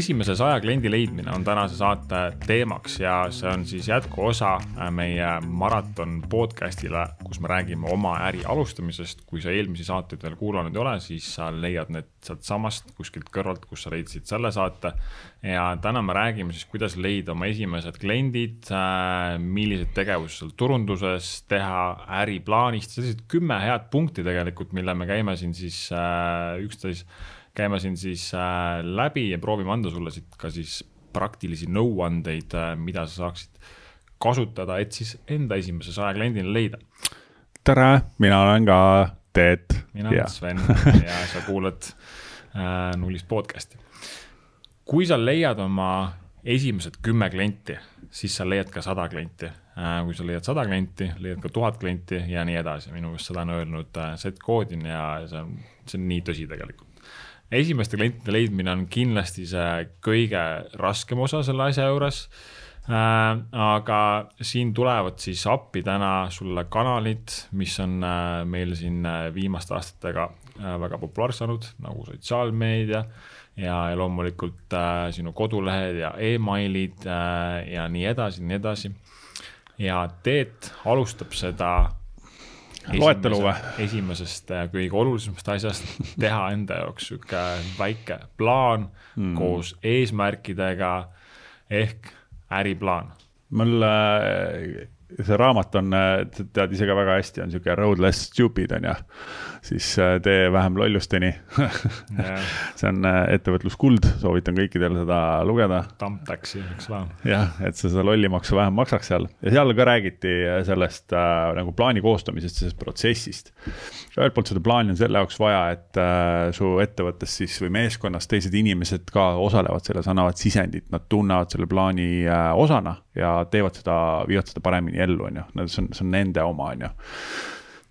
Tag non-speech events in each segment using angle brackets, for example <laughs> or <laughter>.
esimese saja kliendi leidmine on tänase saate teemaks ja see on siis jätkuosa äh, meie maraton podcast'ile, kus me räägime oma äri alustamisest. kui sa eelmisi saateid veel kuulanud ei ole, siis sa leiad need sealtsamast kuskilt kõrvalt, kus sa leidsid selle saate. ja täna me räägime siis, kuidas leida oma esimesed kliendid, äh, millised tegevused sul turunduses teha, äriplaanist, sellised kümme head punkti tegelikult, mille me käime siin siis äh, üksteist käime siin siis äh, läbi ja proovime anda sulle siit ka siis praktilisi nõuandeid, mida sa saaksid kasutada, et siis enda esimese saja kliendini leida. Tere, mina olen ka Teet. mina olen Sven ja sa kuulad äh, Nullist podcast'i. kui sa leiad oma esimesed kümme klienti, siis sa leiad ka sada klienti äh,. kui sa leiad sada klienti, leiad ka tuhat klienti ja nii edasi, minu meelest seda on öelnud äh, Seth Godin ja see on, see on nii tõsi tegelikult esimeste klientide leidmine on kindlasti see kõige raskem osa selle asja juures äh,. Aga siin tulevad siis appi täna sulle kanalid, mis on äh, meil siin äh, viimaste aastatega äh, väga populaarseks saanud, nagu sotsiaalmeedia ja, ja loomulikult äh, sinu kodulehed ja emailid äh, ja nii edasi, nii edasi. ja Teet alustab seda loetelu või? esimesest kõige olulisemast asjast, teha enda jaoks sihuke väike plaan mm. koos eesmärkidega ehk äriplaan. mul see raamat on, tead ise ka väga hästi, on sihuke road less stupid on ju siis äh, tee vähem lollusteni <laughs> see on äh, ettevõtluskuld, soovitan kõikidel seda lugeda. Thumbtacksi, eks ole. jah, et sa seda lollimaksu vähem maksaks seal ja seal ka räägiti äh, sellest äh, nagu plaani koostamisest, sellest protsessist. ühelt poolt seda plaani on selle jaoks vaja, et äh, su ettevõttes siis või meeskonnas teised inimesed ka osalevad selles, annavad sisendit, nad tunnevad selle plaani äh, osana ja teevad seda, viivad seda paremini ellu, on ju, see on, see on nende oma, on ju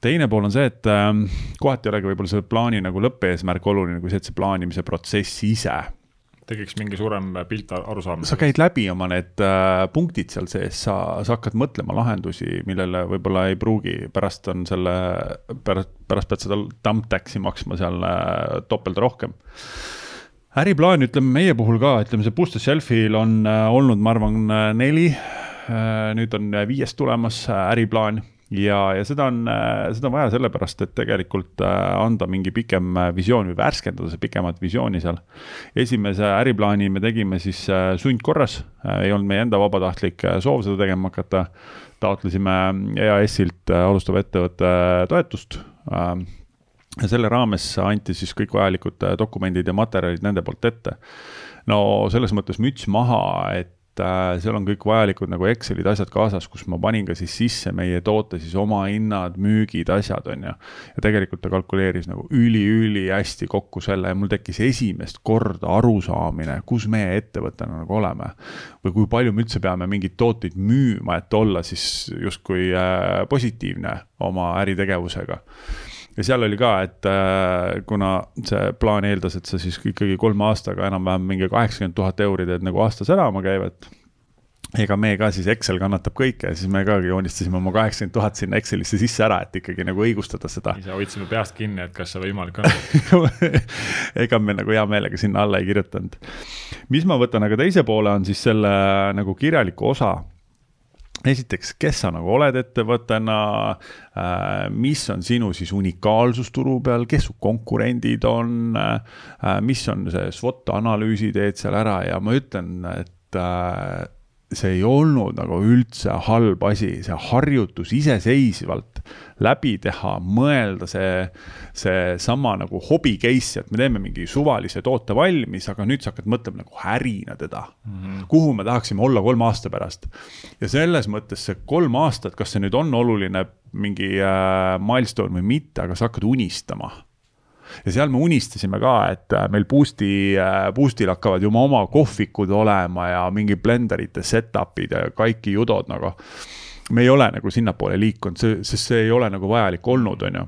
teine pool on see, et äh, kohati ei olegi võib-olla selle plaani nagu lõppeesmärk oluline, kui see, et see plaanimise protsess ise tekiks mingi suurem pilt arusaamine. sa käid läbi oma need äh, punktid seal sees, sa, sa hakkad mõtlema lahendusi, millele võib-olla ei pruugi, pärast on selle, pärast, pärast pead seda thumbtack'i maksma seal äh, topelt rohkem. äriplaan, ütleme meie puhul ka, ütleme see Booster Shelfil on äh, olnud, ma arvan, neli äh,. nüüd on viies tulemas äh, äriplaan ja, ja seda on, äh, seda on vaja sellepärast, et tegelikult äh, anda mingi pikem äh, visioon või värskendada see pikemat visiooni seal. esimese äriplaani me tegime siis sundkorras, ei olnud meie enda vabatahtlik soov seda tegema hakata. taotlesime EAS-ilt alustava ettevõtte toetust ähm, ja selle raames anti siis kõik vajalikud dokumendid ja materjalid nende poolt ette. no selles mõttes müts maha, et et äh, seal on kõik vajalikud nagu Excelid, asjad kaasas, kus ma panin ka siis sisse meie toote siis oma hinnad, müügid, asjad, on ju. ja tegelikult ta kalkuleeris nagu üli-ülihästi kokku selle ja mul tekkis esimest korda arusaamine, kus meie ettevõttena nagu oleme. või kui palju me üldse peame mingeid tooteid müüma, et olla siis justkui äh, positiivne oma äritegevusega ja seal oli ka, et äh, kuna see plaan eeldas, et sa siis ikkagi kolme aastaga enam-vähem mingi kaheksakümmend tuhat euri teed nagu aastas elama käivet ega me ka siis Excel kannatab kõike, siis me ka joonistasime oma kaheksakümmend tuhat sinna Excelisse sisse ära, et ikkagi nagu õigustada seda. ise hoidsime peast kinni, et kas see võimalik on <laughs> ega me nagu hea meelega sinna alla ei kirjutanud. mis ma võtan aga teise poole, on siis selle nagu kirjaliku osa esiteks, kes sa nagu oled ettevõttena? Äh,, mis on sinu siis unikaalsus turu peal, kes su konkurendid on? Äh,, mis on see SWOT analüüsi teed seal ära? Ja ma ütlen, et äh, see ei olnud nagu üldse halb asi, see harjutus iseseisvalt läbi teha, mõelda see, seesama nagu hobi case, et me teeme mingi suvalise toote valmis, aga nüüd sa hakkad mõtlema nagu ärina teda mm. -hmm. kuhu me tahaksime olla kolme aasta pärast. ja selles mõttes see kolm aastat, kas see nüüd on oluline mingi äh, milstone või mitte, aga sa hakkad unistama ja seal me unistasime ka, et äh, meil Boost'i, äh, Boost'il hakkavad juba oma kohvikud olema ja mingi blenderite setup'id ja kaiki judod nagu. me ei ole nagu sinnapoole liikunud, sest see ei ole nagu vajalik olnud, on ju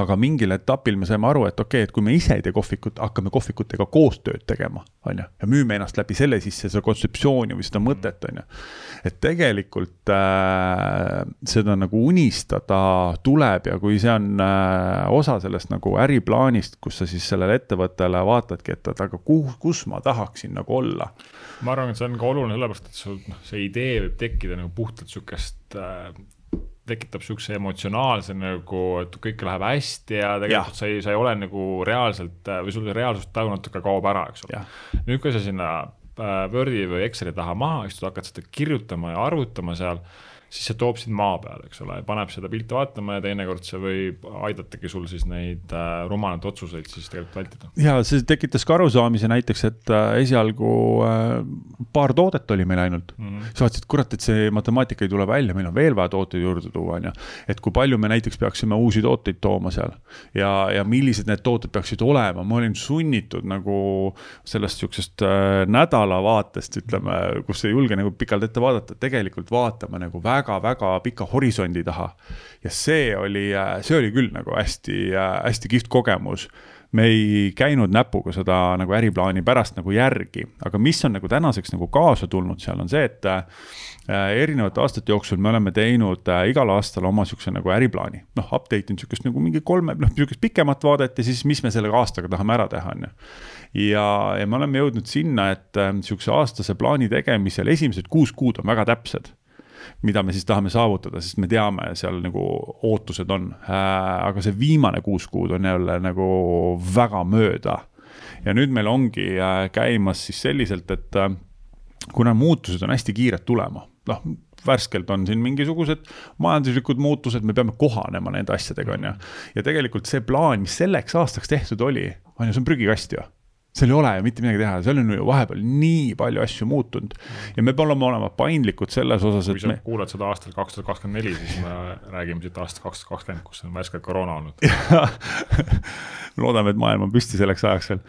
aga mingil etapil me saime aru, et okei okay,, et kui me ise ei tee kohvikut, hakkame kohvikutega koostööd tegema, on ju, ja müüme ennast läbi selle sisse seda kontseptsiooni või seda mõtet, on ju. et tegelikult äh, seda nagu unistada tuleb ja kui see on äh, osa sellest nagu äriplaanist, kus sa siis sellele ettevõttele vaatadki, et, et aga kuhu, kus ma tahaksin nagu olla. ma arvan, et see on ka oluline sellepärast, et sul noh, see idee võib tekkida nagu puhtalt sihukest äh, tekitab siukse emotsionaalse nagu, et kõik läheb hästi ja tegelikult ja. sa ei, sa ei ole nagu reaalselt või sul see reaalsustaju natuke kaob ära, eks ole. nüüd, kui sa sinna äh, Wordi või Exceli taha maha istud, hakkad seda kirjutama ja arvutama seal siis see toob sind maa peale, eks ole, paneb seda pilti vaatama ja teinekord see võib aidatagi sul siis neid äh, rumalaid otsuseid siis tegelikult vältida. ja see tekitas ka arusaamise näiteks, et äh, esialgu äh, paar toodet oli meil ainult mm. -hmm. sa vaatasid, kurat, et see matemaatika ei tule välja, meil on veel vaja tooteid juurde tuua, on ju. et kui palju me näiteks peaksime uusi tooteid tooma seal ja, ja millised need tooted peaksid olema, ma olin sunnitud nagu sellest sihukesest äh, nädalavaatest, ütleme, kus ei julge nagu pikalt ette vaadata, tegelikult vaatama nagu väga väga-väga pika horisondi taha. ja see oli, see oli küll nagu hästi, hästi kihvt kogemus me ei käinud näpuga seda nagu äriplaani pärast nagu järgi, aga mis on nagu tänaseks nagu kaasa tulnud seal, on see, et äh, erinevate aastate jooksul me oleme teinud äh, igal aastal oma niisuguse nagu äriplaani. noh, update inud niisugust nagu mingi kolme, noh, niisugust pikemat vaadet ja siis, mis me selle aastaga tahame ära teha, on ju. ja, ja me oleme jõudnud sinna, et äh, aastase plaani tegemisel esimesed kuus kuud on väga täpsed mida me siis tahame saavutada, sest me teame, seal nagu ootused on. Äh, aga see viimane kuus kuud on jälle nagu väga mööda. ja nüüd meil ongi äh, käimas siis selliselt, et äh, kuna muutused on hästi kiired tulema, noh värskelt on siin mingisugused majanduslikud muutused, me peame kohanema nende asjadega, on ju. ja tegelikult see plaan, mis selleks aastaks tehtud oli, on ju, see on prügikast ju seal ei ole ju mitte midagi teha, seal on ju vahepeal nii palju asju muutunud ja me peame olema paindlikud selles osas, et. kui sa me... kuulad seda aastal kaks tuhat kakskümmend neli, siis me räägime siit aastast kaks tuhat kakskümmend, kus on värskelt koroona olnud <laughs> loodame, et maailm on püsti selleks ajaks veel.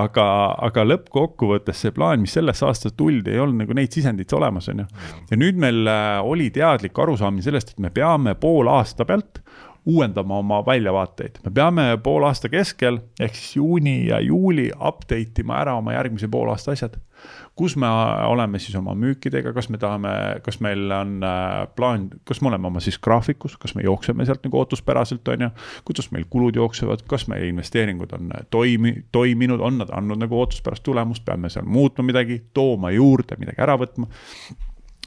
aga, aga lõppkokkuvõttes see plaan, mis sellesse aastasse tuldi, ei olnud nagu neid sisendid olemas, on ju. ja nüüd meil äh, oli teadlik arusaamine sellest, et me peame poole aasta pealt uuendama oma väljavaateid. me peame poolaasta keskel ehk siis juuni ja juuli update ima ära oma järgmise poolaasta asjad. kus me oleme siis oma müükidega, kas me tahame, kas meil on äh, plaan, kas me oleme oma siis graafikus, kas me jookseme sealt nagu ootuspäraselt, on ju. kuidas meil kulud jooksevad, kas meie investeeringud on äh, toimi-, toiminud, on nad andnud nagu ootuspärast tulemust, peame seal muutma midagi, tooma juurde, midagi ära võtma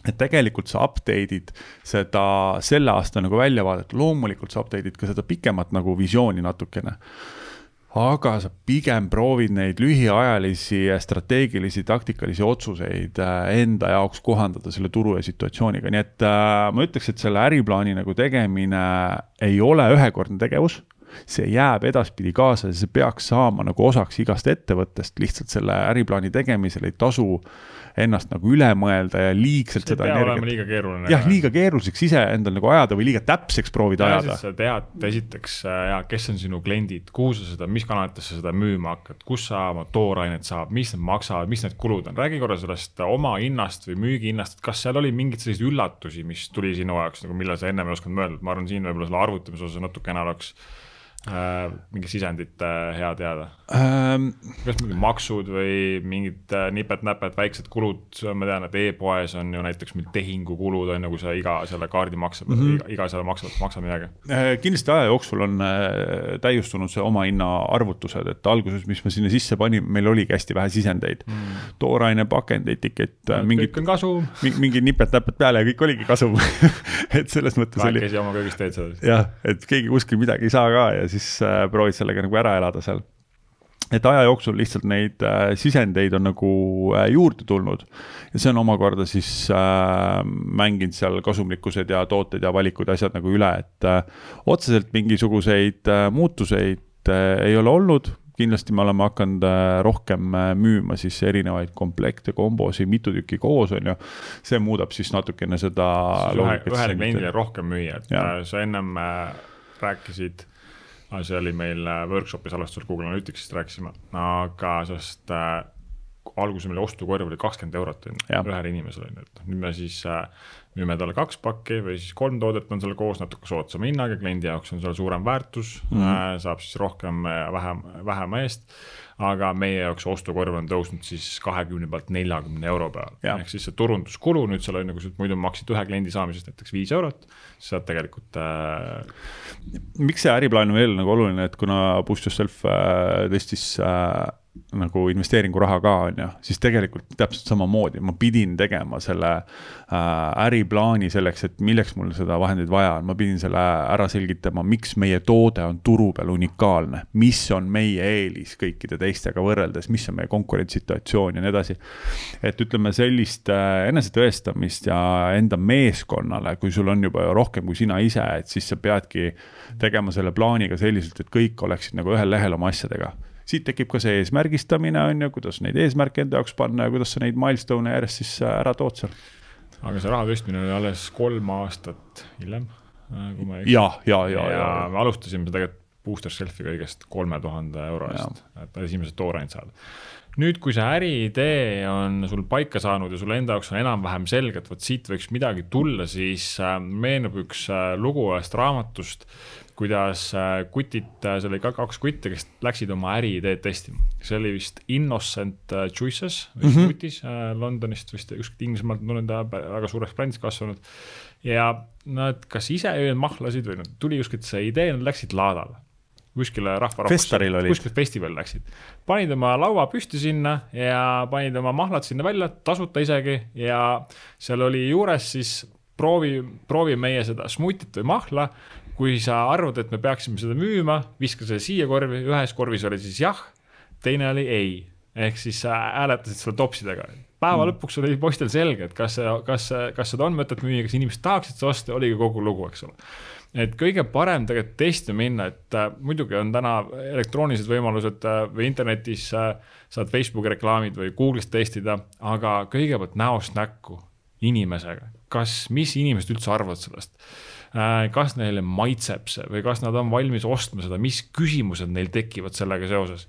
et tegelikult sa update'id seda selle aasta nagu väljavaadet, loomulikult sa update'id ka seda pikemat nagu visiooni natukene. aga sa pigem proovid neid lühiajalisi strateegilisi taktikalisi otsuseid äh, enda jaoks kohandada selle turu ja situatsiooniga, nii et äh, ma ütleks, et selle äriplaani nagu tegemine ei ole ühekordne tegevus. See jääb edaspidi kaasa ja see peaks saama nagu osaks igast ettevõttest, lihtsalt selle äriplaani tegemisel ei tasu äh, ennast nagu üle mõelda ja liigselt see seda energiat. liiga keeruline. jah, liiga keeruliseks ise endal nagu ajada või liiga täpseks proovida ja ajada. sa tead esiteks äh, ja kes on sinu kliendid, kuhu sa seda, mis kanalitesse seda müüma hakkad, kus sa oma toorainet saad, mis need maksavad, mis need kulud on, räägi korra sellest oma hinnast või müügihinnast, et kas seal oli mingeid selliseid üllatusi, mis tuli sinu jaoks nagu, millal sa ennem ei osanud mõelda, ma arvan, siin võib-olla selle arvutamise osas natukene oleks äh, mingit sisendit äh, hea teada ähm,? kas mingid maksud või mingid äh, nipet-näpet, väiksed kulud, ma tean, et e-poes on ju näiteks mingid tehingukulud on ju, kui sa iga selle kaardimakse mm, -hmm. iga, iga selle maksad, maksad midagi äh,. kindlasti aja jooksul on äh, täiustunud see omahinna arvutused, et alguses, mis me sinna sisse panime, meil oligi hästi vähe sisendeid mm.. tooraine, pakend, etikett no,, mingid, kõik on kasum mingid nipet-näpet peale ja kõik oligi kasum <laughs> et selles mõttes oli. kahekesi oma köögis teed seda. jah, et keegi kuskil midagi ei saa ka ja siis siis äh, proovid sellega nagu ära elada seal et aja jooksul lihtsalt neid äh, sisendeid on nagu äh, juurde tulnud ja see on omakorda siis äh, mänginud seal kasumlikkused ja tooted ja valikud ja asjad nagu üle, et äh, otseselt mingisuguseid äh, muutuseid äh, ei ole olnud, kindlasti me oleme hakanud äh, rohkem äh, müüma siis erinevaid komplekte, kombosid, mitu tükki koos, on ju. see muudab siis natukene seda. ühe, ühele kliendile rohkem müüa, et ja. sa ennem rääkisid see oli meil äh, workshop'is Alastor Google Analyticsist rääkisime, aga sellest äh, alguses meil ostukorv oli kakskümmend eurot ühele inimesele on ju, et nüüd me siis äh, müüme talle kaks pakki või siis kolm toodet on seal koos natuke soodsama hinnaga, kliendi jaoks on seal suurem väärtus mm, -hmm. saab siis rohkem vähem, vähema eest aga meie jaoks ostukorv on tõusnud siis kahekümne pealt neljakümne euro peale. ehk siis see turunduskulu nüüd seal on kui sa muidu maksid ühe kliendi saamisest näiteks viis eurot, siis saad tegelikult äh.... miks see äriplaan on veel nagu oluline, et kuna Boost Yourself äh, tõstis äh nagu investeeringuraha ka, on ju, siis tegelikult täpselt samamoodi ma pidin tegema selle äh, äriplaani selleks, et milleks mul seda vahendeid vaja on, ma pidin selle ära selgitama, miks meie toode on turu peal unikaalne, mis on meie eelis kõikide teistega võrreldes, mis on meie konkurentsisituatsioon ja nii edasi. et ütleme, sellist äh, enesetõestamist ja enda meeskonnale, kui sul on juba rohkem kui sina ise, et siis sa peadki tegema selle plaaniga selliselt, et kõik oleksid nagu ühel lehel oma asjadega siit tekib ka see eesmärgistamine, on ju, kuidas neid eesmärke enda jaoks panna ja kuidas sa neid milstone'e järjest siis äh, ära tood seal. aga see raha tõstmine oli alles kolm aastat hiljem, äh, kui eksi. ja, ja, ja, ja, me alustasime tegelikult booster shelf'i kõigest kolme tuhande euro eest, et esimesed toorained saada nüüd, kui see äriidee on sul paika saanud ja sulle enda jaoks on enam-vähem selge, et vot siit võiks midagi tulla, siis äh, meenub üks lugu ühest raamatust, kuidas äh, kutid, äh, seal oli ka kaks kutti, kes läksid oma äriideed testima. see oli vist Innocent äh, Choices, vist mm -hmm. kutis Londonist vist, kuskilt Inglismaalt, mul on ta väga suureks brändiks kasvanud. ja nad kas ise mahlasid või tuli kuskilt see idee, nad läksid laadale kuskile rahvarahvasse, kuskile festivali läksid. panid oma laua püsti sinna ja panid oma mahlad sinna välja, tasuta isegi ja seal oli juures siis proovi, proovi meie seda smuutit või mahla kui sa arvad, et me peaksime seda müüma, viska selle siia korvi, ühes korvis oli siis jah, teine oli ei. ehk siis sa hääletasid selle topsidega. päeva mm. lõpuks oli poistel selge, et kas kas, kas seda on mõtet müüa, kas inimesed tahaksid seda osta, oligi kogu lugu, eks ole et kõige parem tegelikult testima minna, et äh, muidugi on täna elektroonilised võimalused äh, või internetis äh, saad Facebooki reklaamid või Google'ist testida, aga kõigepealt näost näkku inimesega, kas, mis inimesed üldse arvavad sellest kas neile maitseb see või kas nad on valmis ostma seda, mis küsimused neil tekivad sellega seoses.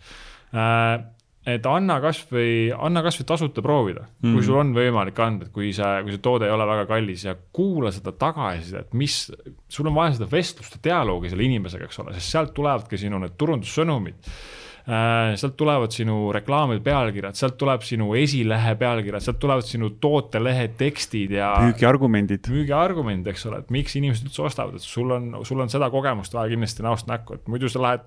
Äh, et anna kasvõi, anna kasvõi tasuta proovida mm, -hmm. kui mhm. sul on võimalik anda, et kui see, kui see toode ei ole väga kallis ja kuula seda tagasisidet, mis, sul on vaja seda vestlust ja dialoogi selle inimesega, eks ole, sest sealt tulevadki sinu need turundussõnumid Äh, sealt tulevad sinu reklaamide pealkirjad, sealt tuleb sinu esilehe pealkirjad, sealt tulevad sinu tootelehe tekstid ja. müügiargumendid. müügiargumendid, eks ole, et miks inimesed üldse ostavad, et sul on, sul on seda kogemust vaja kindlasti näost näkku, et muidu sa lähed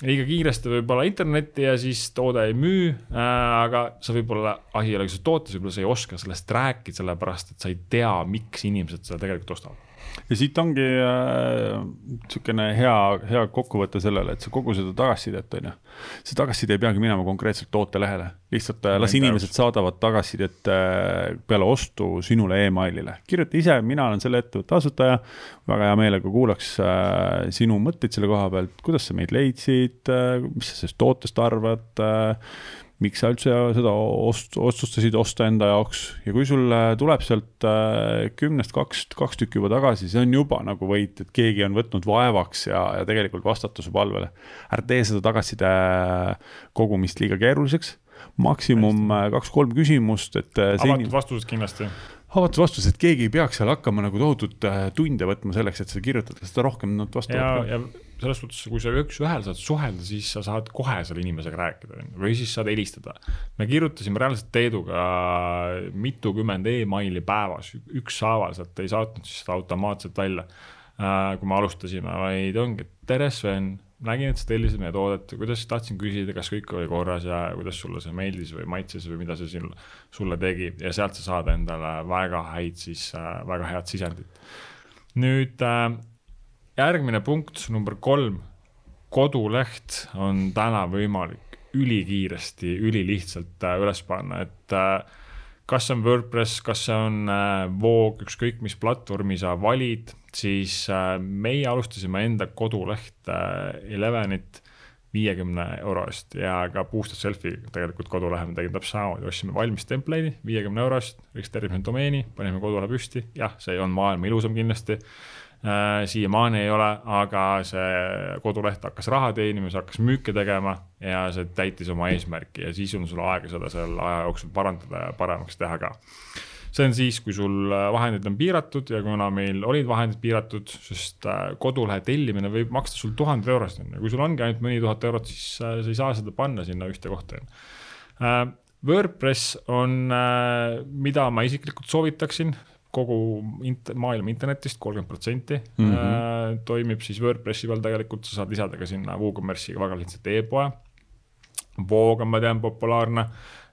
liiga kiiresti võib-olla internetti ja siis toode ei müü äh,. aga sa võib-olla, asi ei olegi selles tootes, võib-olla sa ei oska sellest rääkida, sellepärast et sa ei tea, miks inimesed seda tegelikult ostavad ja siit ongi niisugune äh, hea, hea kokkuvõte sellele, et sa kogu seda tagasisidet, on ju, see tagasiside ei peagi minema konkreetselt tootelehele, lihtsalt äh, las inimesed saadavad tagasisidet äh, peale ostu sinule emailile. kirjuta ise, mina olen selle ettevõtte asutaja, väga hea meelega kuulaks äh, sinu mõtteid selle koha pealt, kuidas sa meid leidsid äh,, mis sa sellest tootest arvad äh, miks sa üldse seda ost-, otsustasid osta enda jaoks ja kui sul tuleb sealt äh, kümnest kaks, kaks tükki juba tagasi, see on juba nagu võit, et keegi on võtnud vaevaks ja, ja tegelikult vastutuse palvele. ära tee seda tagasiside kogumist liiga keeruliseks, maksimum äh, kaks-kolm küsimust, et. avatud in... vastused kindlasti avatud vastus, et keegi ei peaks seal hakkama nagu tohutut tunde võtma selleks, et seda kirjutada, seda rohkem nad vastavad. ja, ja selles suhtes, kui sa üks-ühele saad suhelda, siis sa saad kohe selle inimesega rääkida, või siis saad helistada. me kirjutasime reaalselt Teeduga mitukümmend emaili päevas, ükshaaval, sealt ei saatnud siis seda automaatselt välja, äh, kui me alustasime, vaid ongi, tere, Sven, nägin, et sa tellisid meie toodet, kuidas tahtsin küsida, kas kõik oli korras ja kuidas sulle see meeldis või maitses või mida see siin sulle tegi ja sealt sa saad endale väga häid siis, äh, väga head sisendit. nüüd äh, järgmine punkt, number kolm. koduleht on täna võimalik ülikiiresti, ülilihtsalt äh, üles panna, et kas see on WordPress, kas see on äh, Voog, ükskõik mis platvormi sa valid, siis meie alustasime enda kodulehte Elevenit viiekümne euro eest ja ka Boosted Selfie tegelikult kodulehe me tegime täpselt samamoodi, ostsime valmis template'i viiekümne euro eest, registreerisime domeeni, panime kodulehe püsti, jah, see on maailma ilusam kindlasti äh,. Siiamaani ei ole, aga see koduleht hakkas raha teenima, see hakkas müüke tegema ja see täitis oma eesmärki ja siis on sul aega seda seal aja jooksul parandada ja paremaks teha ka. See on siis, kui sul äh, vahendid on piiratud ja kuna meil olid vahendid piiratud, sest äh, kodulehe tellimine võib maksta sul tuhandet eurost, on ju, kui sul ongi ainult mõni tuhat eurot, siis äh, sa ei saa seda panna sinna ühte kohta, on ju. WordPress on, mida ma isiklikult soovitaksin, kogu int-, maailma internetist kolmkümmend protsenti mhm. toimib siis WordPressi peal tegelikult, sa saad lisada ka sinna WooCommerce'iga väga lihtsalt e-poe. Voog on, ma tean, populaarne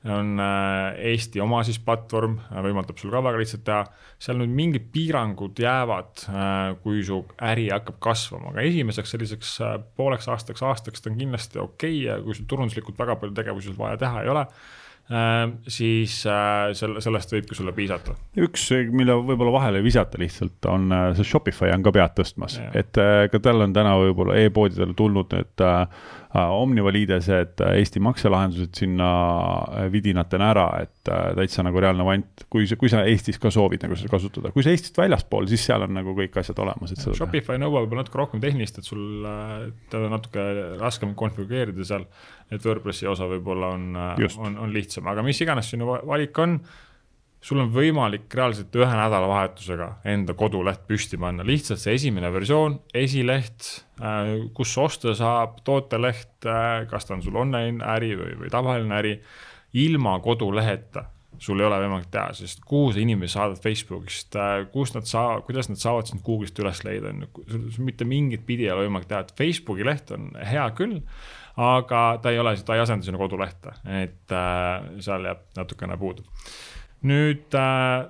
on äh, Eesti oma siis platvorm, äh, võimaldab sul ka väga lihtsalt teha, seal nüüd mingid piirangud jäävad, äh, kui su äri hakkab kasvama, aga esimeseks selliseks pooleks aastaks, aastaks ta on kindlasti okei okay ja kui sul turunduslikult väga palju tegevusi vaja teha ei ole siis selle, sellest võibki sulle piisata. üks, mille võib-olla vahele visata lihtsalt, on see Shopify on ka pead tõstmas, et ka tal on täna võib-olla e-poodidele tulnud need Äh, Omniva liidesed, äh, Eesti makselahendused sinna äh, vidinatena ära, et täitsa nagu reaalne vant, kui kui sa Eestis ka soovid nagu seda kasutada, kui sa Eestist väljaspool, siis seal on nagu kõik asjad olemas, et Shopify nõuab võib-olla natuke rohkem tehnilist, et sul teda on natuke raskem konfigureerida seal, et WordPressi osa võib-olla on, on, on lihtsam, aga mis iganes sinu valik on sul on võimalik reaalselt ühe nädalavahetusega enda koduleht püsti panna, lihtsalt see esimene versioon, esileht, äh, kus osta saab, tooteleht, äh, kas ta on sul online äri või, või tavaline äri, ilma koduleheta sul ei ole võimalik teha, sest kuhu sa inimesi saadad Facebookist, äh, kus nad saa-, kuidas nad saavad sind Google'ist üles leida, on ju, sul mitte mingit pidi ei ole võimalik teha, et Facebooki leht on hea küll, aga ta ei ole, ta ei asenda sinu kodulehte, et äh, seal jääb natukene puudu nüüd äh,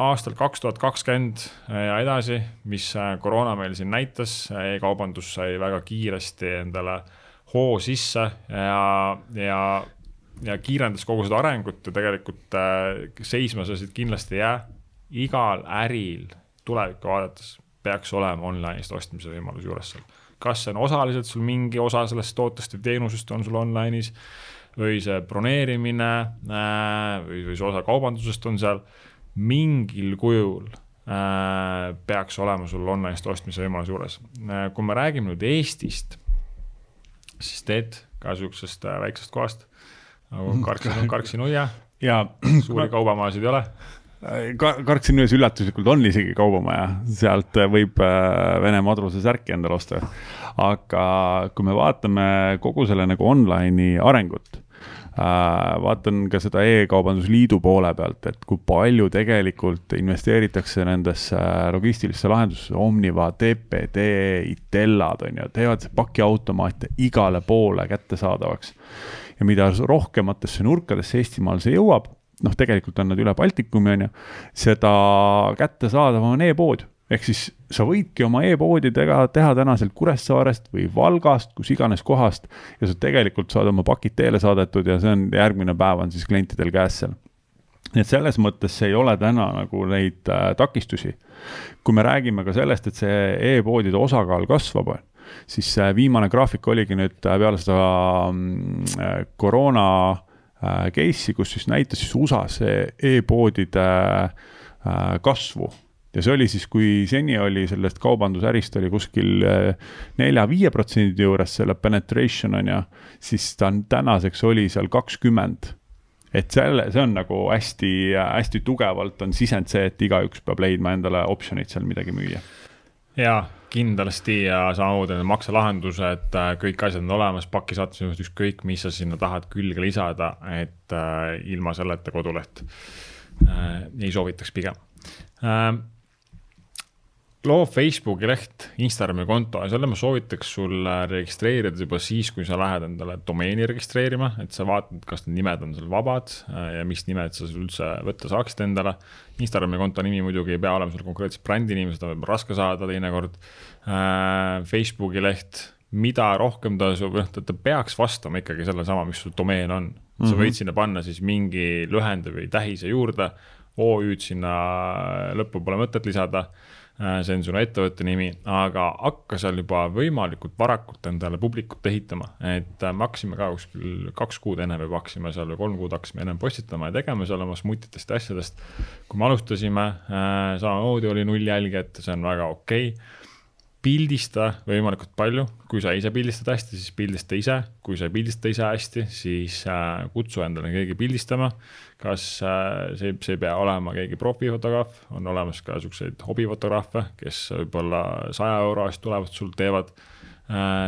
aastal kaks tuhat kakskümmend ja edasi, mis äh, koroona meil siin näitas e, e-kaubandus sai väga kiiresti endale hoo sisse ja, ja, ja kiirendas kogu seda arengut ja tegelikult äh, seisma sa siit kindlasti ei jää. igal äril tulevikku vaadates peaks olema online'ist ostmise võimalus juures seal. Kas see on osaliselt sul mingi osa sellest tootest või teenusest on sul online'is või see broneerimine äh, või, või see osa kaubandusest on seal, mingil kujul äh, peaks olema sul online'ist ostmise võimalus juures. Äh, kui me räägime nüüd Eestist, siis teed ka sihukesest väiksest kohast. Nagu <laughs> Karksi, Karksi nuia ja suuri kaubamaasid ei ole ka Karksi nuias üllatuslikult on isegi kaubamaja, sealt võib Vene madruse särki endale osta. aga kui me vaatame kogu selle nagu online'i arengut Äh, vaatan ka seda E-kaubandusliidu poole pealt, et kui palju tegelikult investeeritakse nendesse logistilisse lahendusse, Omniva, TPD, Itellad on ju, teevad pakiautomaate igale poole kättesaadavaks. ja mida rohkematesse nurkadesse Eestimaal see jõuab, noh, tegelikult on nad üle Baltikumi, on ju, seda kättesaadavam on e-pood ehk siis sa võidki oma e-poodidega teha täna sealt Kuressaarest või Valgast, kus iganes kohast ja sa tegelikult saad oma pakid teele saadetud ja see on, järgmine päev on siis klientidel käes seal. nii et selles mõttes ei ole täna nagu neid äh, takistusi. kui me räägime ka sellest, et see e-poodide osakaal kasvab, siis äh, viimane graafik oligi nüüd äh, peale seda äh, koroona äh, case'i, kus siis näitas siis USA-s e-poodide äh, kasvu ja see oli siis, kui seni oli sellest kaubandusärist oli kuskil nelja-viie protsendi juures selle penetration on ju, siis ta on tänaseks oli seal kakskümmend. et selle, see on nagu hästi-hästi tugevalt on sisend see, et igaüks peab leidma endale optsioneid seal midagi müüa. jaa, kindlasti ja samamoodi need makselahendused, äh, kõik asjad on olemas, paki saatmisest ükskõik, mis sa sinna tahad külge lisada, et äh, ilma selleta koduleht äh, ei soovitaks pigem loo Facebooki leht, Instagrami konto ja selle ma soovitaks sul registreerida juba siis, kui sa lähed endale domeeni registreerima, et sa vaatad, kas need nimed on sul vabad äh, ja mis nimed sa üldse võtta saaksid endale. Instagrami konto nimi muidugi ei pea olema sul konkreetselt brändi nimi, seda võib raske saada teinekord. Äh, Facebooki leht, mida rohkem ta, noh, ta peaks vastama ikkagi sellesama, mis su domeen on. sa võid mhm. sinna panna siis mingi lühendi või tähise juurde OÜ-d sinna lõppu pole mõtet lisada see on sinu ettevõtte nimi, aga hakka seal juba võimalikult varakult endale publikut ehitama, et äh, me hakkasime ka kuskil kaks kuud enne või hakkasime seal või kolm kuud hakkasime ennem postitama ja tegema seal oma smutitest ja asjadest. kui me alustasime, äh, samamoodi oli null jälgijat, see on väga okei okay pildista võimalikult palju, kui sa ise pildistad hästi, siis pildista ise, kui sa ei pildista ise hästi, siis äh, kutsu endale keegi pildistama. kas äh, see, see ei pea olema keegi profifotograaf, on olemas ka siukseid hobifotograafe, kes võib-olla saja euro eest tulevad sul, teevad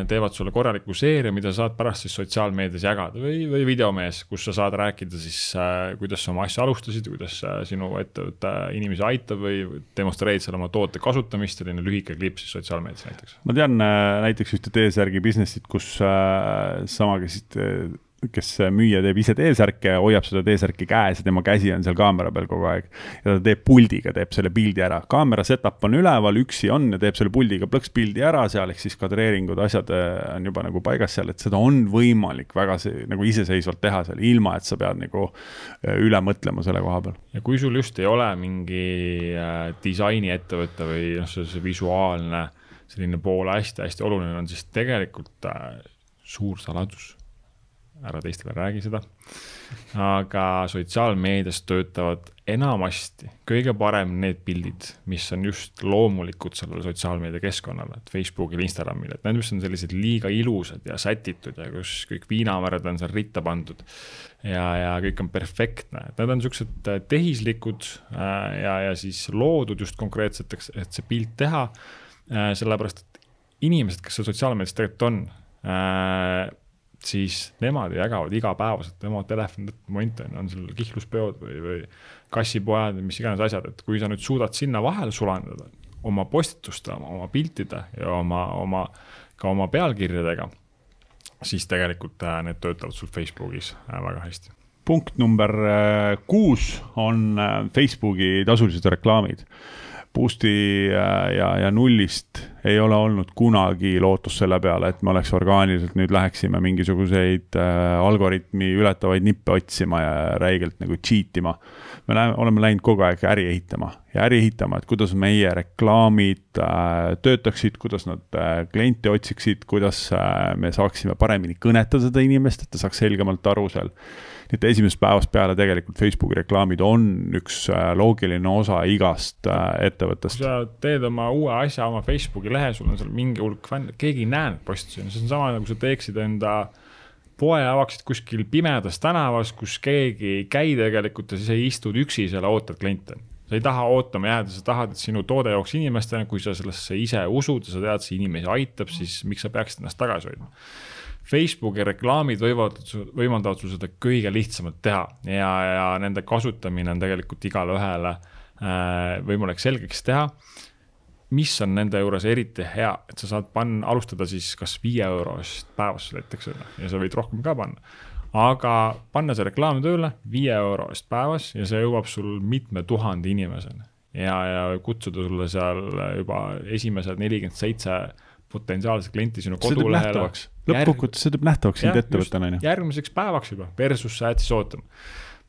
teevad sulle korraliku seeria, mida saad pärast siis sotsiaalmeedias jagada või, või videomees, kus sa saad rääkida siis äh,, kuidas sa oma asja alustasid, kuidas äh, sinu ettevõte inimesi aitab või demonstreerid seal oma toote kasutamist, selline lühike klipp siis sotsiaalmeedias näiteks. ma tean äh, näiteks ühte T-särgi business'it, kus äh, sama käisid äh, kes müüja teeb ise T-särke, hoiab seda T-särki käes ja tema käsi on seal kaamera peal kogu aeg. ja ta teeb puldiga, teeb selle pildi ära, kaamera setup on üleval, üksi on ja teeb selle puldiga plõks pildi ära seal, ehk siis kadreeringud, asjad äh, on juba nagu paigas seal, et seda on võimalik väga see, nagu iseseisvalt teha seal, ilma et sa pead nagu äh, üle mõtlema selle koha peal. ja kui sul just ei ole mingi äh, disainiettevõte või noh, see, visuaalne selline pool hästi-hästi oluline on, siis tegelikult suur saladus ära teistele räägi seda. aga sotsiaalmeedias töötavad enamasti kõige parem need pildid, mis on just loomulikud sellele sotsiaalmeedia keskkonnale, et Facebookil, Instagramil, et need, mis on sellised liiga ilusad ja sätitud ja kus kõik viinamärad on seal ritta pandud. ja, ja kõik on perfektne, et need on siuksed äh, tehislikud äh, ja, ja siis loodud just konkreetseteks, et see pilt teha. Äh, sellepärast, et inimesed, kes seal sotsiaalmeedias tegelikult on siis nemad jagavad igapäevaselt oma telefoni momente, on seal kihnluspeod või, või kassipojad või mis iganes asjad, et kui sa nüüd suudad sinna vahele sulandada oma postituste, oma piltide ja oma, oma, ka oma pealkirjadega, siis tegelikult äh, need töötavad sul Facebookis äh, väga hästi. punkt number äh, kuus on Facebooki tasulised reklaamid Boost'i ja, ja nullist ei ole olnud kunagi lootust selle peale, et me oleks orgaaniliselt nüüd läheksime mingisuguseid äh, algoritmi ületavaid nippe otsima ja räigelt nagu cheat ima. me läheme, oleme läinud kogu aeg äri ehitama ja äri ehitama, et kuidas meie reklaamid äh, töötaksid, kuidas nad äh, kliente otsiksid, kuidas äh, me saaksime paremini kõnetada seda inimest, et ta saaks selgemalt aru seal nii et esimesest päevast peale tegelikult Facebooki reklaamid on üks äh, loogiline osa igast äh, ettevõttest. kui sa teed oma uue asja oma Facebooki lehe, sul on seal mingi hulk fänne, keegi ei näe neid postitusi, see on sama nagu sa teeksid enda poe avaksid kuskil pimedas tänavas, kus keegi ei käi tegelikult ja siis ei istud üksi seal, ootad kliente. sa ei taha ootama jääda, sa tahad, et sinu toode jooks inimestele, kui sa sellesse ise usud ja sa tead, see inimesi aitab, siis miks sa peaksid ennast tagasi hoidma Facebooki reklaamid võivad, võimaldavad sul seda kõige lihtsamalt teha ja, ja nende kasutamine on tegelikult igale ühele äh, võimalik selgeks teha. Mis on nende juures eriti hea, et sa saad panna, alustada siis kas viie euro eest päevas näiteks ja sa võid rohkem ka panna. aga panna see reklaam tööle viie euro eest päevas ja see jõuab sul mitme tuhande inimeseni ja, ja kutsuda sulle seal juba esimesed nelikümmend seitse potentsiaalset klienti sinu kodulehele. lõppkokkuvõttes see teeb nähtavaks sind ettevõttena, on ju. järgmiseks päevaks juba, versus sa jääd siis ootama.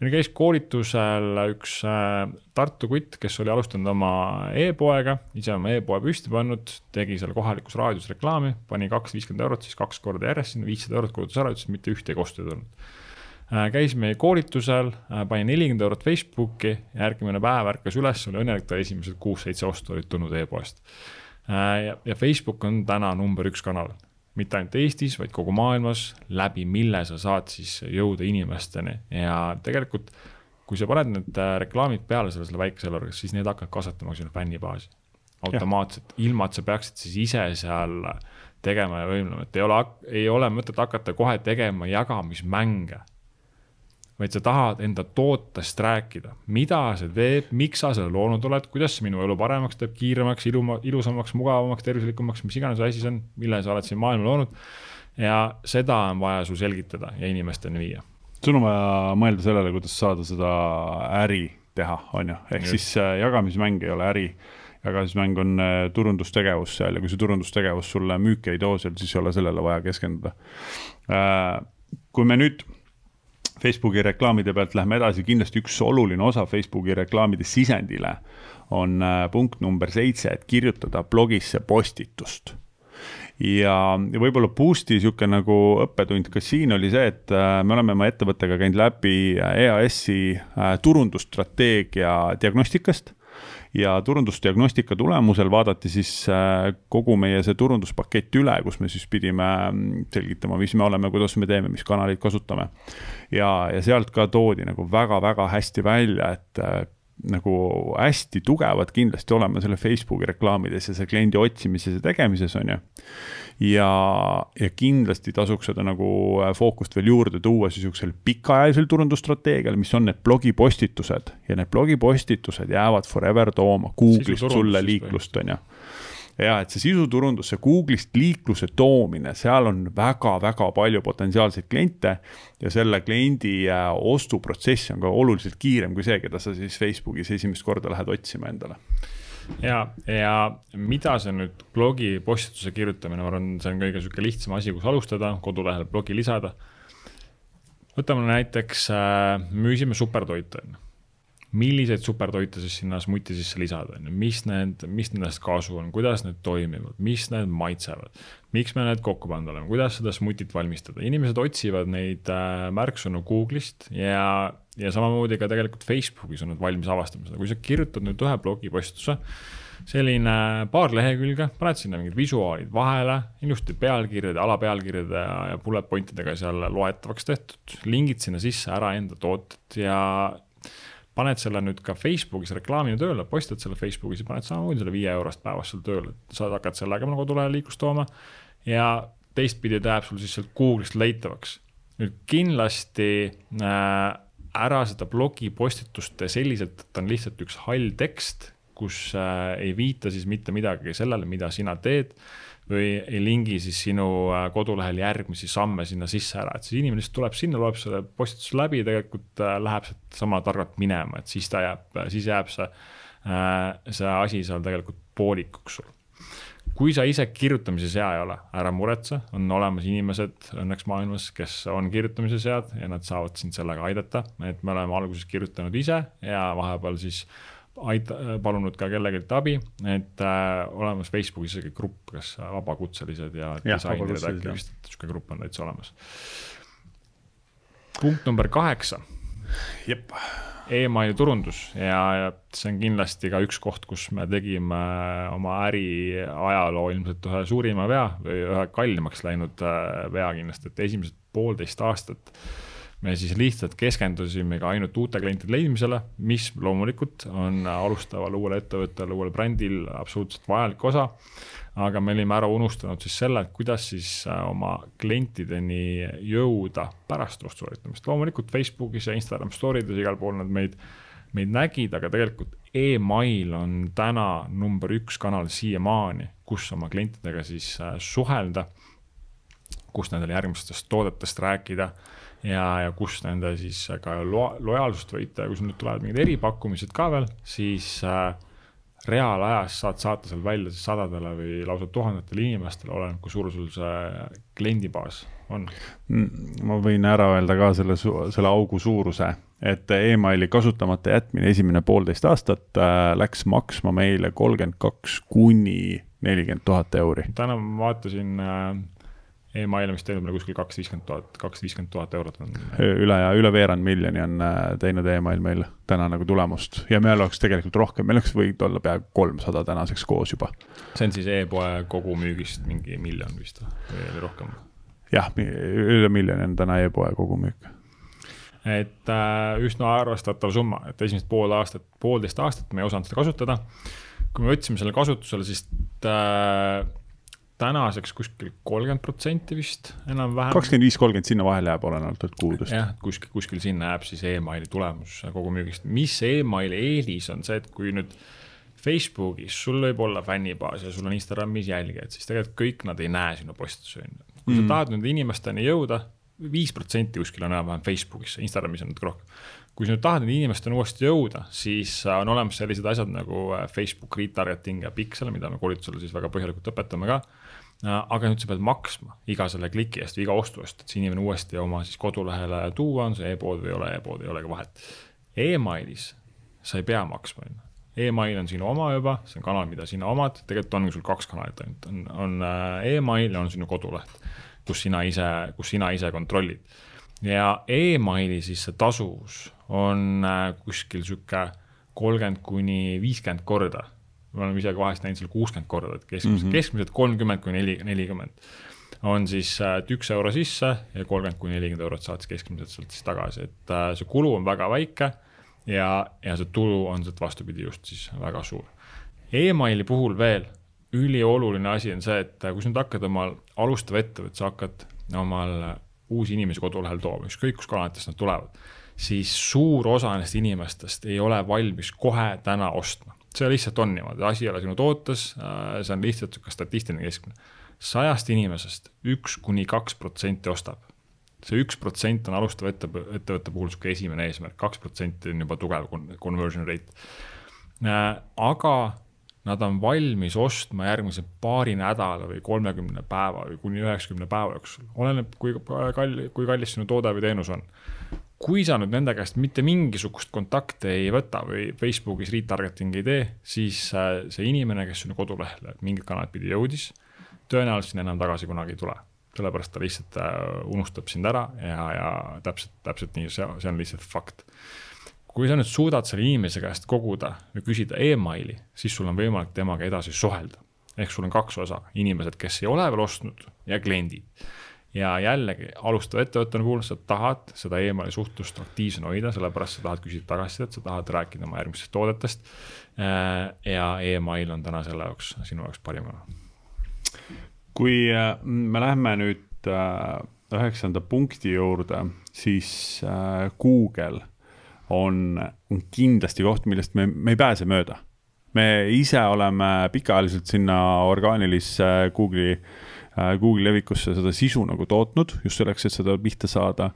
Meil käis koolitusel üks äh, Tartu kutt, kes oli alustanud oma e-poega, ise oma e-poe püsti pannud, tegi seal kohalikus raadios reklaami, pani kaks viiskümmend eurot, siis kaks korda järjest sinna, viissada eurot kulutas ära, ütles, et mitte ühtegi ostu ei tulnud. Äh, käis meie koolitusel, äh, pani nelikümmend eurot Facebooki, järgmine päev ärkas üles, oli õnnelik, ta esimesed kuus-seitse ostu olid tulnud e-poest. Ja, ja Facebook on täna number üks kanal, mitte ainult Eestis, vaid kogu maailmas, läbi mille sa saad siis jõuda inimesteni. Ja tegelikult kui sa paned need äh, reklaamid peale sellele väikesele orgas, siis need hakkavad kasvatama sinu fännibaasi. Automaatselt, ilma et sa peaksid siis ise seal tegema ja võimlema, et ei ole, ei ole mõtet hakata kohe tegema jagamismänge vaid sa tahad enda tootest rääkida, mida see teeb, miks sa selle loonud oled, kuidas see minu elu paremaks teeb, kiiremaks, iluma, ilusamaks, mugavamaks, tervislikumaks, mis iganes asi see on, mille sa oled siin maailma loonud. ja seda on vaja sul selgitada ja inimesteni viia. sul on vaja mõelda sellele, kuidas saada seda äri teha, on ju, ehk Just. siis äh, jagamismäng ei ole äri jagamismäng on äh, turundustegevus seal ja kui see turundustegevus sulle müüki ei too seal, siis ei ole sellele vaja keskenduda. Äh, kui me nüüd Facebooki reklaamide pealt lähme edasi, kindlasti üks oluline osa Facebooki reklaamide sisendile on äh, punkt number seitse, et kirjutada blogisse postitust. Ja, ja võib-olla Boost'i niisugune nagu õppetund ka siin oli see, et äh, me oleme oma ettevõttega käinud läbi EAS-i äh, turundusstrateegia diagnostikast ja turundusdiagnostika tulemusel vaadati siis kogu meie see turunduspakett üle, kus me siis pidime mm, selgitama, mis me oleme, kuidas me teeme, mis kanaleid kasutame. ja, ja sealt ka toodi nagu väga-väga hästi välja, et nagu hästi tugevad kindlasti olema selle Facebooki reklaamides ja see kliendi otsimises ja tegemises, on ju. Ja, ja kindlasti tasuks seda nagu äh, fookust veel juurde tuua niisugusel pikaajalisel turundusstrateegial, mis on need blogipostitused. Ja need blogipostitused jäävad forever tooma. Google'ist sulle liiklust, on ju. Ja et see sisuturundus, see Google'ist liikluse toomine, seal on väga-väga palju potentsiaalseid kliente ja selle kliendi äh, ostuprotsess on ka oluliselt kiirem kui see, keda sa siis Facebookis esimest korda lähed otsima endale ja, ja mida see nüüd blogi postituse kirjutamine, ma arvan, see on kõige sihuke lihtsam asi, kus alustada, kodulehele blogi lisada. võtame näiteks äh,, müüsime supertoite on ju milliseid supertoite siis sinna smuti sisse lisada, on ju, mis need, mis nendest kasu on, kuidas need toimivad, mis need maitsevad, miks me need kokku pannud oleme, kuidas seda smutit valmistada, inimesed otsivad neid äh, märksõnu Google'ist ja, ja samamoodi ka tegelikult Facebookis on nad valmis avastama seda, kui sa kirjutad nüüd ühe blogipostuse, selline paar lehekülge, paned sinna mingid visuaalid vahele, ilusti pealkirjade, alapealkirjade ja, ja bullet point idega seal loetavaks tehtud, lingid sinna sisse ära enda tooted ja paned selle nüüd ka Facebookis reklaamina tööle, postitad selle Facebookis ja paned samamoodi selle viie eurost päevas seal tööle, sa hakkad sellega oma kodulehel liiklust tooma. ja teistpidi ta jääb sul siis sealt Google'ist leitavaks. nüüd kindlasti äh, ära seda blogipostitust selliselt, et on lihtsalt üks hall tekst, kus äh, ei viita siis mitte midagi sellele, mida sina teed või ei lingi siis sinu äh, kodulehel järgmisi samme sinna sisse ära, et siis inimene lihtsalt tuleb sinna, loeb selle postituse läbi, tegelikult äh, läheb sealt sama targalt minema, et siis ta jääb, siis jääb see, äh, see asi seal tegelikult poolikuks sul. Kui sa ise kirjutamises hea ei ole, ära muretse, on olemas inimesed õnneks maailmas, kes on kirjutamises head ja nad saavad sind sellega aidata, et me oleme alguses kirjutanud ise ja vahepeal siis aita-, palunud ka kellelgi abi, et äh, olemas Facebookis isegi grupp, kas vabakutselised ja disainerid äkki vist, et niisugune grupp on täitsa olemas. punkt number kaheksa. jep emaili turundus ja, ja see on kindlasti ka üks koht, kus me tegime oma äri ajaloo ilmselt ühe suurima vea või ühe kallimaks läinud äh, vea kindlasti, et esimesed poolteist aastat äh, me siis lihtsalt keskendusime ka ainult uute klientide leidmisele, mis loomulikult on alustaval uuel ettevõttel, uuel brändil absoluutselt vajalik osa. aga me olime ära unustanud siis selle, et kuidas siis äh, oma klientideni jõuda pärast ostu sooritamist. loomulikult Facebookis ja Instagram story des igal pool nad meid, meid nägid, aga tegelikult email on täna number üks kanal siiamaani, kus oma klientidega siis äh, suhelda, kus nendele järgmistest toodetest rääkida ja, ja kus nende siis ka lo-, lojaalsust võita ja kui sul nüüd tulevad mingid eripakkumised ka veel, siis äh, reaalajas saad saata seal välja siis sadadele või lausa tuhandetele inimestele, oleneb, kui suur sul see kliendibaas on. Mm, ma võin ära öelda ka selle, selle augu suuruse, et emaili kasutamata jätmine esimene poolteist aastat äh, läks maksma meile kolmkümmend kaks kuni nelikümmend tuhat euri. täna ma vaatasin äh, e-mail, mis teenib meil kuskil kaks viiskümmend tuhat, kaks viiskümmend tuhat eurot on. üle ja üle veerand miljoni on äh, teinud e-mail meil täna nagu tulemust ja meil oleks tegelikult rohkem, meil oleks võinud olla peaaegu kolmsada tänaseks koos juba. see on siis e-poe kogumüügist mingi miljon vist või rohkem? jah, üle miljoni on täna e-poe kogumüük et äh, üsna arvestatav summa, et esimesed pool aastat, poolteist aastat me ei osanud seda kasutada. kui me võtsime selle kasutusele, siis äh, tänaseks kuskil kolmkümmend protsenti vist enam-vähem. kakskümmend viis, kolmkümmend sinna vahele jääb olenevalt kuudest. jah, kuskil, kuskil sinna jääb siis emaili tulemus kogumüügist. mis emaili eelis on see, et kui nüüd Facebookis sul võib olla fännibaas ja sul on Instagramis jälgijad, siis tegelikult kõik nad ei näe sinu postitusi, on ju. kui mm. sa tahad nende inimesteni jõuda, viis protsenti kuskil on enam-vähem Facebookis, Instagramis on natuke rohkem. kui sa nüüd tahad nende inimesteni uuesti jõuda, siis on olemas sellised asjad nagu Facebook retargeting ja Pixel, mida me koolitusel siis väga põhjalikult õpetame ka aga nüüd sa pead maksma iga selle kliki eest või iga ostu eest, et see inimene uuesti oma siis kodulehele tuua, on see e-pood või ei ole e-pood, ei olegi vahet e. Emailis sa ei pea maksma, on ju email on sinu oma juba, see on kanal, mida sina omad, tegelikult ongi sul kaks kanalit ainult, on, on äh, email ja on sinu koduleht, kus sina ise, kus sina ise kontrollid. ja emaili siis see tasuvus on äh, kuskil sihuke kolmkümmend kuni viiskümmend korda. Me oleme ise vahest näinud seal kuuskümmend korda, et keskmiselt mm, -hmm. keskmiselt kolmkümmend kuni neli, nelikümmend on siis, et üks euro sisse ja kolmkümmend kuni nelikümmend eurot saad siis keskmiselt sealt siis tagasi, et äh, see kulu on väga väike ja, ja see tulu on sealt vastupidi just siis väga suur e. Emaili puhul veel ülioluline asi on see, et kui sa nüüd hakkad omal alustav ettevõte, sa hakkad omal uusi inimesi kodulehel tooma, ükskõik kus kanalitest nad tulevad, siis suur osa nendest inimestest ei ole valmis kohe täna ostma. See lihtsalt on niimoodi, asi ei ole sinu tootes, see on lihtsalt sihuke statistiline keskmine. sajast inimesest üks kuni kaks protsenti ostab see üks protsent on alustava ettevõtte, ettevõtte puhul sihuke esimene eesmärk, kaks protsenti on juba tugev conversion rate. Äh, aga nad on valmis ostma järgmise paari nädala või kolmekümne päeva või kuni üheksakümne päeva jooksul, oleneb, kui kalli, kui kallis sinu toode või teenus on. Kui sa nüüd nende käest mitte mingisugust kontakte ei võta või Facebookis retargeting ei tee, siis äh, see inimene, kes sinu kodulehele mingit kanalit pidi jõudis, tõenäoliselt sinna enam tagasi kunagi ei tule sellepärast ta lihtsalt äh, unustab sind ära ja, ja täpselt, täpselt nii, see, see on lihtsalt fakt. kui sa nüüd suudad selle inimese käest koguda või küsida emaili, siis sul on võimalik temaga edasi suhelda. ehk sul on kaks osa, inimesed, kes ei ole veel ostnud ja kliendid. Ja jällegi, alustava ettevõttena puhul sa tahad seda emaili suhtlust aktiivsena hoida, sellepärast sa tahad küsida tagasisidet, sa tahad rääkida oma järgmistest toodetest. Äh, ja email on täna selle jaoks, sinu jaoks parim kanal kui äh, me läheme nüüd äh, üheksanda punkti juurde, siis Google on, on kindlasti koht, millest me, me ei pääse mööda. me ise oleme pikaajaliselt sinna orgaanilisse Google'i Google'i levikusse seda sisu nagu tootnud, just selleks, et seda pihta saada.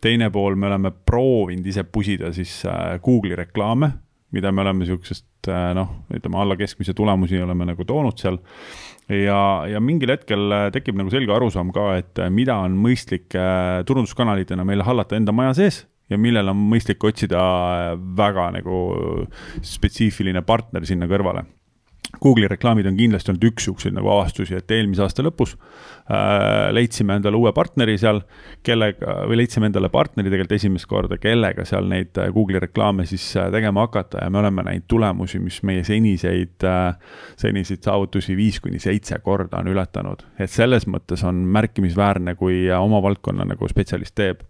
teine pool, me oleme proovinud ise pusida siis Google'i reklaame, mida me oleme sihukesest noh, ütleme alla keskmise tulemusi oleme nagu toonud seal ja, ja mingil hetkel äh, tekib nagu selge arusaam ka, et äh, mida on mõistlik äh, turunduskanalitena meil hallata enda maja sees ja millel on mõistlik otsida väga nagu spetsiifiline partner sinna kõrvale Google'i reklaamid on kindlasti olnud üks siukseid nagu avastusi, et eelmise aasta lõpus äh, leidsime endale uue partneri seal, kellega, või leidsime endale partneri tegelikult esimest korda, kellega seal neid äh, Google'i reklaame siis äh, tegema hakata ja me oleme näinud tulemusi, mis meie seniseid äh,, seniseid saavutusi viis kuni seitse korda on ületanud. et selles mõttes on märkimisväärne, kui oma valdkonna nagu spetsialist teeb.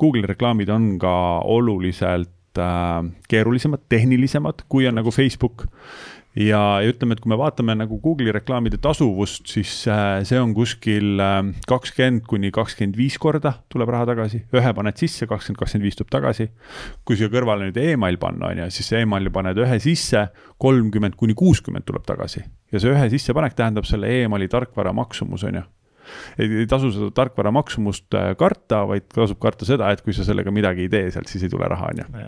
Google'i reklaamid on ka oluliselt äh, keerulisemad, tehnilisemad, kui on nagu Facebook ja, ja ütleme, et kui me vaatame nagu Google'i reklaamide tasuvust, siis äh, see on kuskil äh, kakskümmend kuni kakskümmend viis korda tuleb raha tagasi, ühe paned sisse, kakskümmend, kakskümmend viis tuleb tagasi. kui siia kõrvale nüüd email panna, on ju, siis emaili paned ühe sisse, kolmkümmend kuni kuuskümmend tuleb tagasi. Ja see ühe sissepanek tähendab selle emaili tarkvara maksumus, on ju ei, ei tasu seda tarkvara maksumust äh, karta, vaid tasub karta seda, et kui sa sellega midagi ei tee sealt, siis ei tule raha, on ju.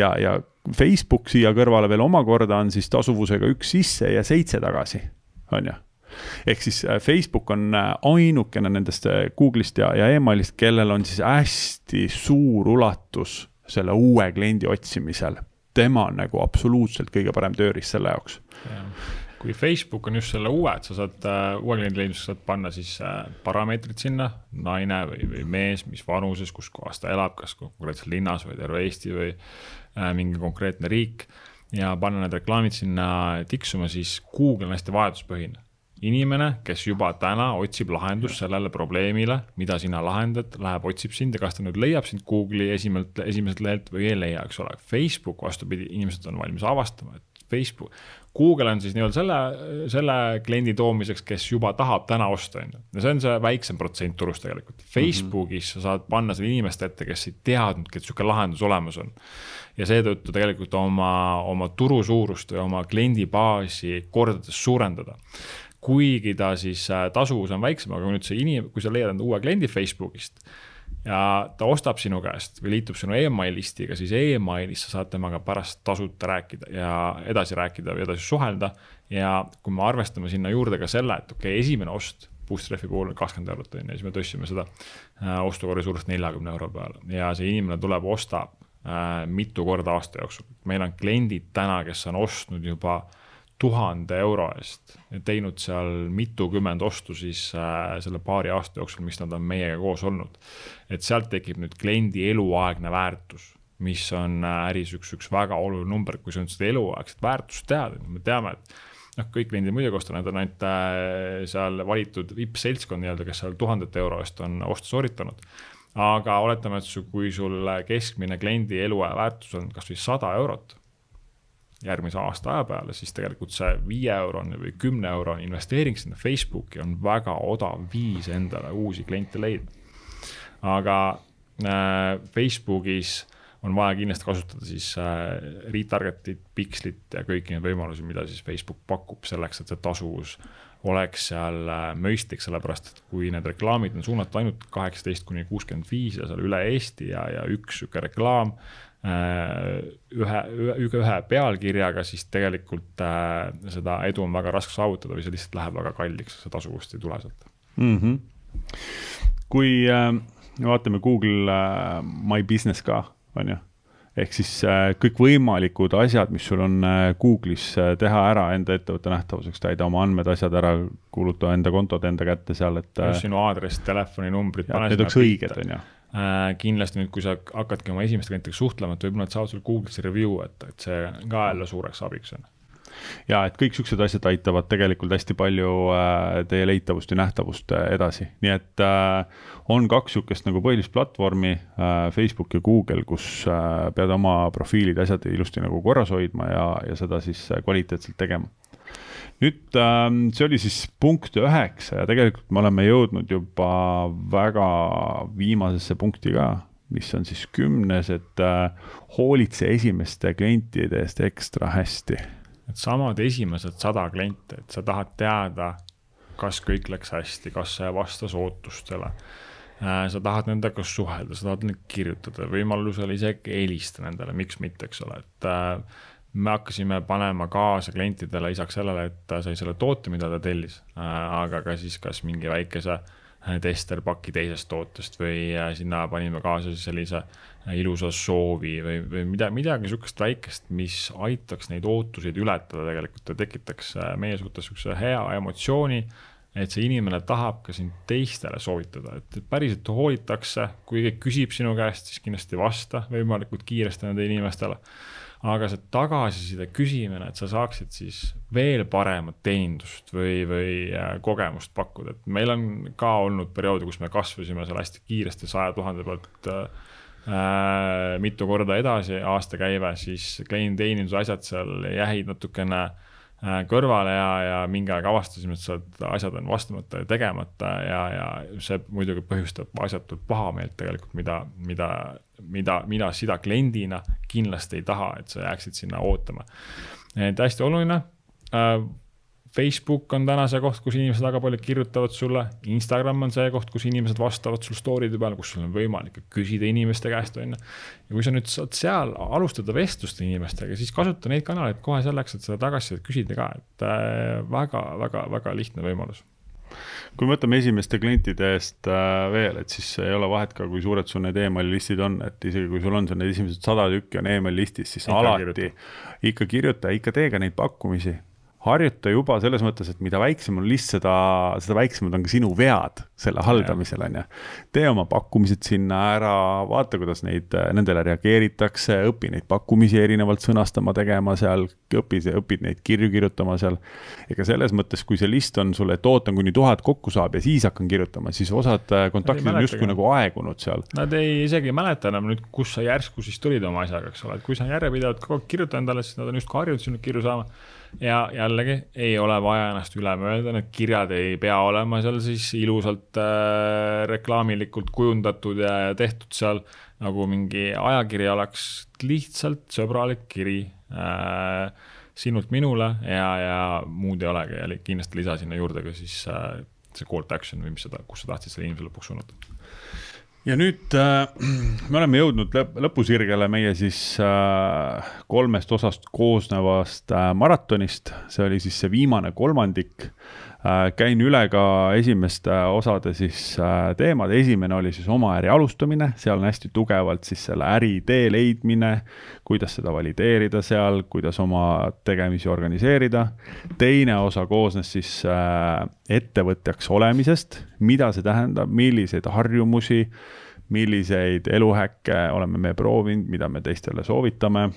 ja, ja Facebook siia kõrvale veel omakorda on siis tasuvusega üks sisse ja seitse tagasi, on ju ehk siis äh, Facebook on äh, ainukene nendest Google'ist ja, ja emailist, kellel on siis hästi suur ulatus selle uue kliendi otsimisel. tema on nagu absoluutselt kõige parem tööriist selle jaoks kui Facebook on just selle uue, et sa saad uh, uue kliendi leidmiseks saad panna siis uh, parameetrid sinna, naine või, või mees, mis vanuses, kus kohas ta elab, kas konkreetselt linnas või terve Eesti või uh, mingi konkreetne riik. ja panna need reklaamid sinna tiksuma, siis Google on hästi vajaduspõhine. inimene, kes juba täna otsib lahendust sellele probleemile, mida sina lahendad, läheb, otsib sind ja kas ta nüüd leiab sind Google'i esimelt, esimeselt lehelt või ei leia, eks ole. Facebook vastupidi, inimesed on valmis avastama, et Facebook, Google on siis nii-öelda selle, selle kliendi toomiseks, kes juba tahab täna osta, on ju. ja see on see väiksem protsent turust tegelikult. Mhm. Facebookis mm -hmm. sa saad panna selle inimeste ette, kes ei teadnudki, et niisugune lahendus olemas on. ja seetõttu tegelikult oma, oma turu suurust või oma kliendibaasi kordades suurendada kuigi ta siis äh, tasuvus on väiksem, aga kui nüüd see inim-, kui sa leiad enda uue kliendi Facebookist ja ta ostab sinu käest või liitub sinu email listiga, siis emailis sa saad temaga pärast tasuta rääkida ja edasi rääkida või edasi suhelda. ja kui me arvestame sinna juurde ka selle, et okei okay,, esimene ost Boostreffi puhul on kakskümmend eurot on ju, siis me tõstsime seda äh, ostukorvi suurust neljakümne euro peale ja see inimene tuleb, ostab äh, mitu korda aasta jooksul. meil on kliendid täna, kes on ostnud juba tuhande euro eest teinud seal mitukümmend ostu siis äh, selle paari aasta jooksul, mis nad on meiega koos olnud. et sealt tekib nüüd kliendi eluaegne väärtus, mis on äh, äris üks, üks väga oluline number, kui sa nüüd seda eluaegset väärtust tead, et me teame, et noh, kõik kliendid muidugi ostavad, need on ainult äh, seal valitud vipp-seltskond nii-öelda, kes seal tuhandete euro eest on ostu sooritanud. aga oletame, et su, kui sul keskmine kliendi eluaja väärtus on kasvõi sada eurot järgmise aasta aja peale, siis tegelikult see viie eurone või kümne eurone investeering sinna Facebooki on väga odav viis endale uusi kliente leida. aga äh, Facebookis on vaja kindlasti kasutada siis äh, retarget'it, pikslit ja kõiki neid võimalusi, mida siis Facebook pakub selleks, et see tasuvus oleks seal äh, mõistlik, sellepärast et kui need reklaamid on suunatud ainult kaheksateist kuni kuuskümmend viis ja seal üle Eesti ja, ja üks sihuke reklaam ühe, ühe, ühe pealkirjaga, siis tegelikult äh, seda edu on väga raske saavutada või see lihtsalt läheb väga kalliks, see tasuvust ei tule sealt mm. -hmm. kui äh, vaatame Google äh, My Business ka on ju. ehk siis äh, kõikvõimalikud asjad, mis sul on äh, Google'is äh, teha ära enda ettevõtte nähtavuseks, täida oma andmed, asjad ära, kuuluta enda kontod enda kätte seal, et. sinu aadress, telefoninumbrid. Need oleks õiged, on ju kindlasti nüüd, kui sa hakkadki oma esimeste klientidega suhtlema, et võib-olla nad saavad sul Google'isse review, et, et see ka jälle suureks abiks on. Ja et kõik siuksed asjad aitavad tegelikult hästi palju äh, teie leitavust ja nähtavust äh, edasi, nii et äh, on kaks sihukest nagu põhilist platvormi, Facebook ja Google, kus pead oma profiilid, asjad ilusti nagu korras hoidma ja, ja seda siis kvaliteetselt tegema nüüd ähm, see oli siis punkt üheksa ja tegelikult me oleme jõudnud juba väga viimasesse punkti ka, mis on siis kümnes, et hoolitse esimeste klientide eest ekstra hästi. Needsamad esimesed sada klienti, et sa tahad teada, kas kõik läks hästi, kas see vastas ootustele. Äh, sa tahad nendega suhelda, sa tahad neile kirjutada, võimalusel isegi helista nendele, miks mitte, eks ole, et äh, me hakkasime panema kaasa klientidele lisaks sellele, et ta sai selle toote, mida ta tellis, äh, aga ka siis kas mingi väikese testerpaki teisest tootest või sinna panime kaasa siis sellise ilusa soovi või, või mida, midagi sihukest väikest, mis aitaks neid ootuseid ületada tegelikult ja tekitaks äh, meie suhtes sihukese hea emotsiooni. et see inimene tahab ka sind teistele soovitada, et päriselt hoolitakse, kui keegi küsib sinu käest, siis kindlasti vasta võimalikult kiiresti nendele inimestele. Aga see tagasiside küsimine, et sa saaksid siis veel paremat teenindust või, või äh, kogemust pakkuda, et meil on ka olnud perioode, kus me kasvasime seal hästi kiiresti saja tuhande pealt äh, äh, mitu korda edasi aastakäive, siis klienditeeninduse asjad seal jäid natukene äh, kõrvale ja, ja mingi aeg avastasime, et sealt asjad on vastamata ja tegemata ja, ja see muidugi põhjustab asjatult pahameelt tegelikult, mida, mida, mida, mida sina kliendina kindlasti ei taha, et sa jääksid sinna ootama. et hästi oluline äh, Facebook on täna see koht, kus inimesed väga palju kirjutavad sulle, Instagram on see koht, kus inimesed vastavad sul story'de peale, kus sul on võimalik küsida inimeste käest, on ju. ja kui sa nüüd saad seal alustada vestlust inimestega, siis kasuta neid kanaleid kohe selleks, et seda tagasisidet küsida ka, et väga-väga-väga äh, lihtne võimalus kui me võtame esimeste klientide eest äh, veel, et siis ei ole vahet ka, kui suured sul need emaili listid on, et isegi kui sul on seal need esimesed sada tükki on emaili listis, siis ikka alati kirjuta. ikka kirjuta, ikka tee ka neid pakkumisi harjuta juba selles mõttes, et mida väiksem on list, seda, seda väiksemad on ka sinu vead selle haldamisel, on ju. tee oma pakkumised sinna ära, vaata, kuidas neid, nendele reageeritakse, õpi neid pakkumisi erinevalt sõnastama, tegema seal, õpi, õpid neid kirju kirjutama seal. ega selles mõttes, kui see list on sulle, et ootan, kuni tuhat kokku saab ja siis hakkan kirjutama, siis osad äh, kontaktid on justkui nagu aegunud seal. Nad ei isegi ei mäleta enam nüüd, kus sa järsku siis tulid oma asjaga, eks ole, et kui sa järjepidevalt kogu aeg kirjutad endale, siis nad on justkui harjunud sinu kirju saama ja jällegi ei ole vaja ennast üle mõelda, need kirjad ei pea olema seal siis ilusalt äh, reklaamilikult kujundatud ja, ja tehtud seal nagu mingi ajakiri oleks. Lihtsalt sõbralik kiri äh, sinult minule ja, ja muud ei olegi. Ja kindlasti lisa sinna juurde ka siis äh, see call to action või mis seda, kus sa tahtsid selle inimese lõpuks suunata ja nüüd äh, <clears throat> me oleme jõudnud lõp lõpusirgele meie siis äh, kolmest osast koosnevast äh, maratonist, see oli siis see viimane kolmandik. Käin üle ka esimeste osade siis äh, teemad, esimene oli siis oma äri alustamine, seal on hästi tugevalt siis selle äritee leidmine, kuidas seda valideerida seal, kuidas oma tegemisi organiseerida. teine osa koosnes siis äh, ettevõtjaks olemisest, mida see tähendab, milliseid harjumusi? Milliseid eluhäkke oleme me proovinud, mida me teistele soovitame.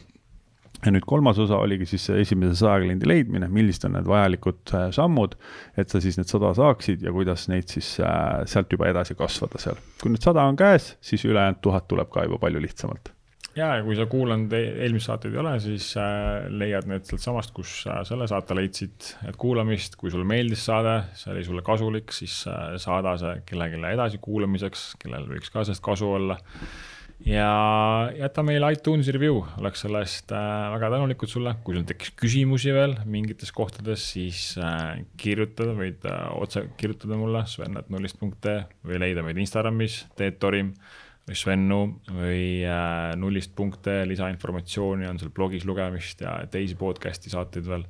Ja nüüd kolmas osa oligi siis esimese saja kliendi leidmine, millised on need vajalikud äh, sammud, et sa siis need sada saaksid ja kuidas neid siis äh, sealt juba edasi kasvada seal. kui nüüd sada on käes, siis ülejäänud tuhat tuleb ka juba palju lihtsamalt ja, ja kui sa kuulanud e-, eelmisi saateid ei ole, siis äh, leiad need sealtsamast, kus äh, selle saate leidsid, et kuulamist, kui sulle meeldis saade, see oli sulle kasulik, siis saada see kellelegi edasikuulamiseks, kellel võiks ka sellest kasu olla. Ja jäta meile iTunesi review, oleks selle eest äh, väga tänulikud sulle, kui sul tekkis küsimusi veel mingites kohtades, siis äh, kirjutada, võid äh, otse kirjutada mulle sven.nullist.ee või leida meid Instagramis, Teet Torim või Svennu või nullist punkte, lisainformatsiooni on seal blogis lugemist ja teisi podcast'i saateid veel.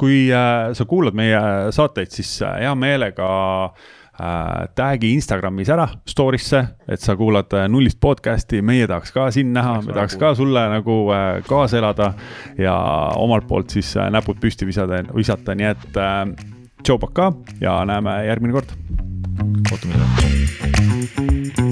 kui sa kuulad meie saateid, siis hea meelega äh, tag'i Instagramis ära story'sse, et sa kuulad äh, nullist podcast'i, meie tahaks ka sind näha, me tahaks ka sulle nagu äh, kaasa elada ja omalt poolt siis äh, näpud püsti visada, visata, nii et äh, tšau, pakaa ja näeme järgmine kord. kohtumiseni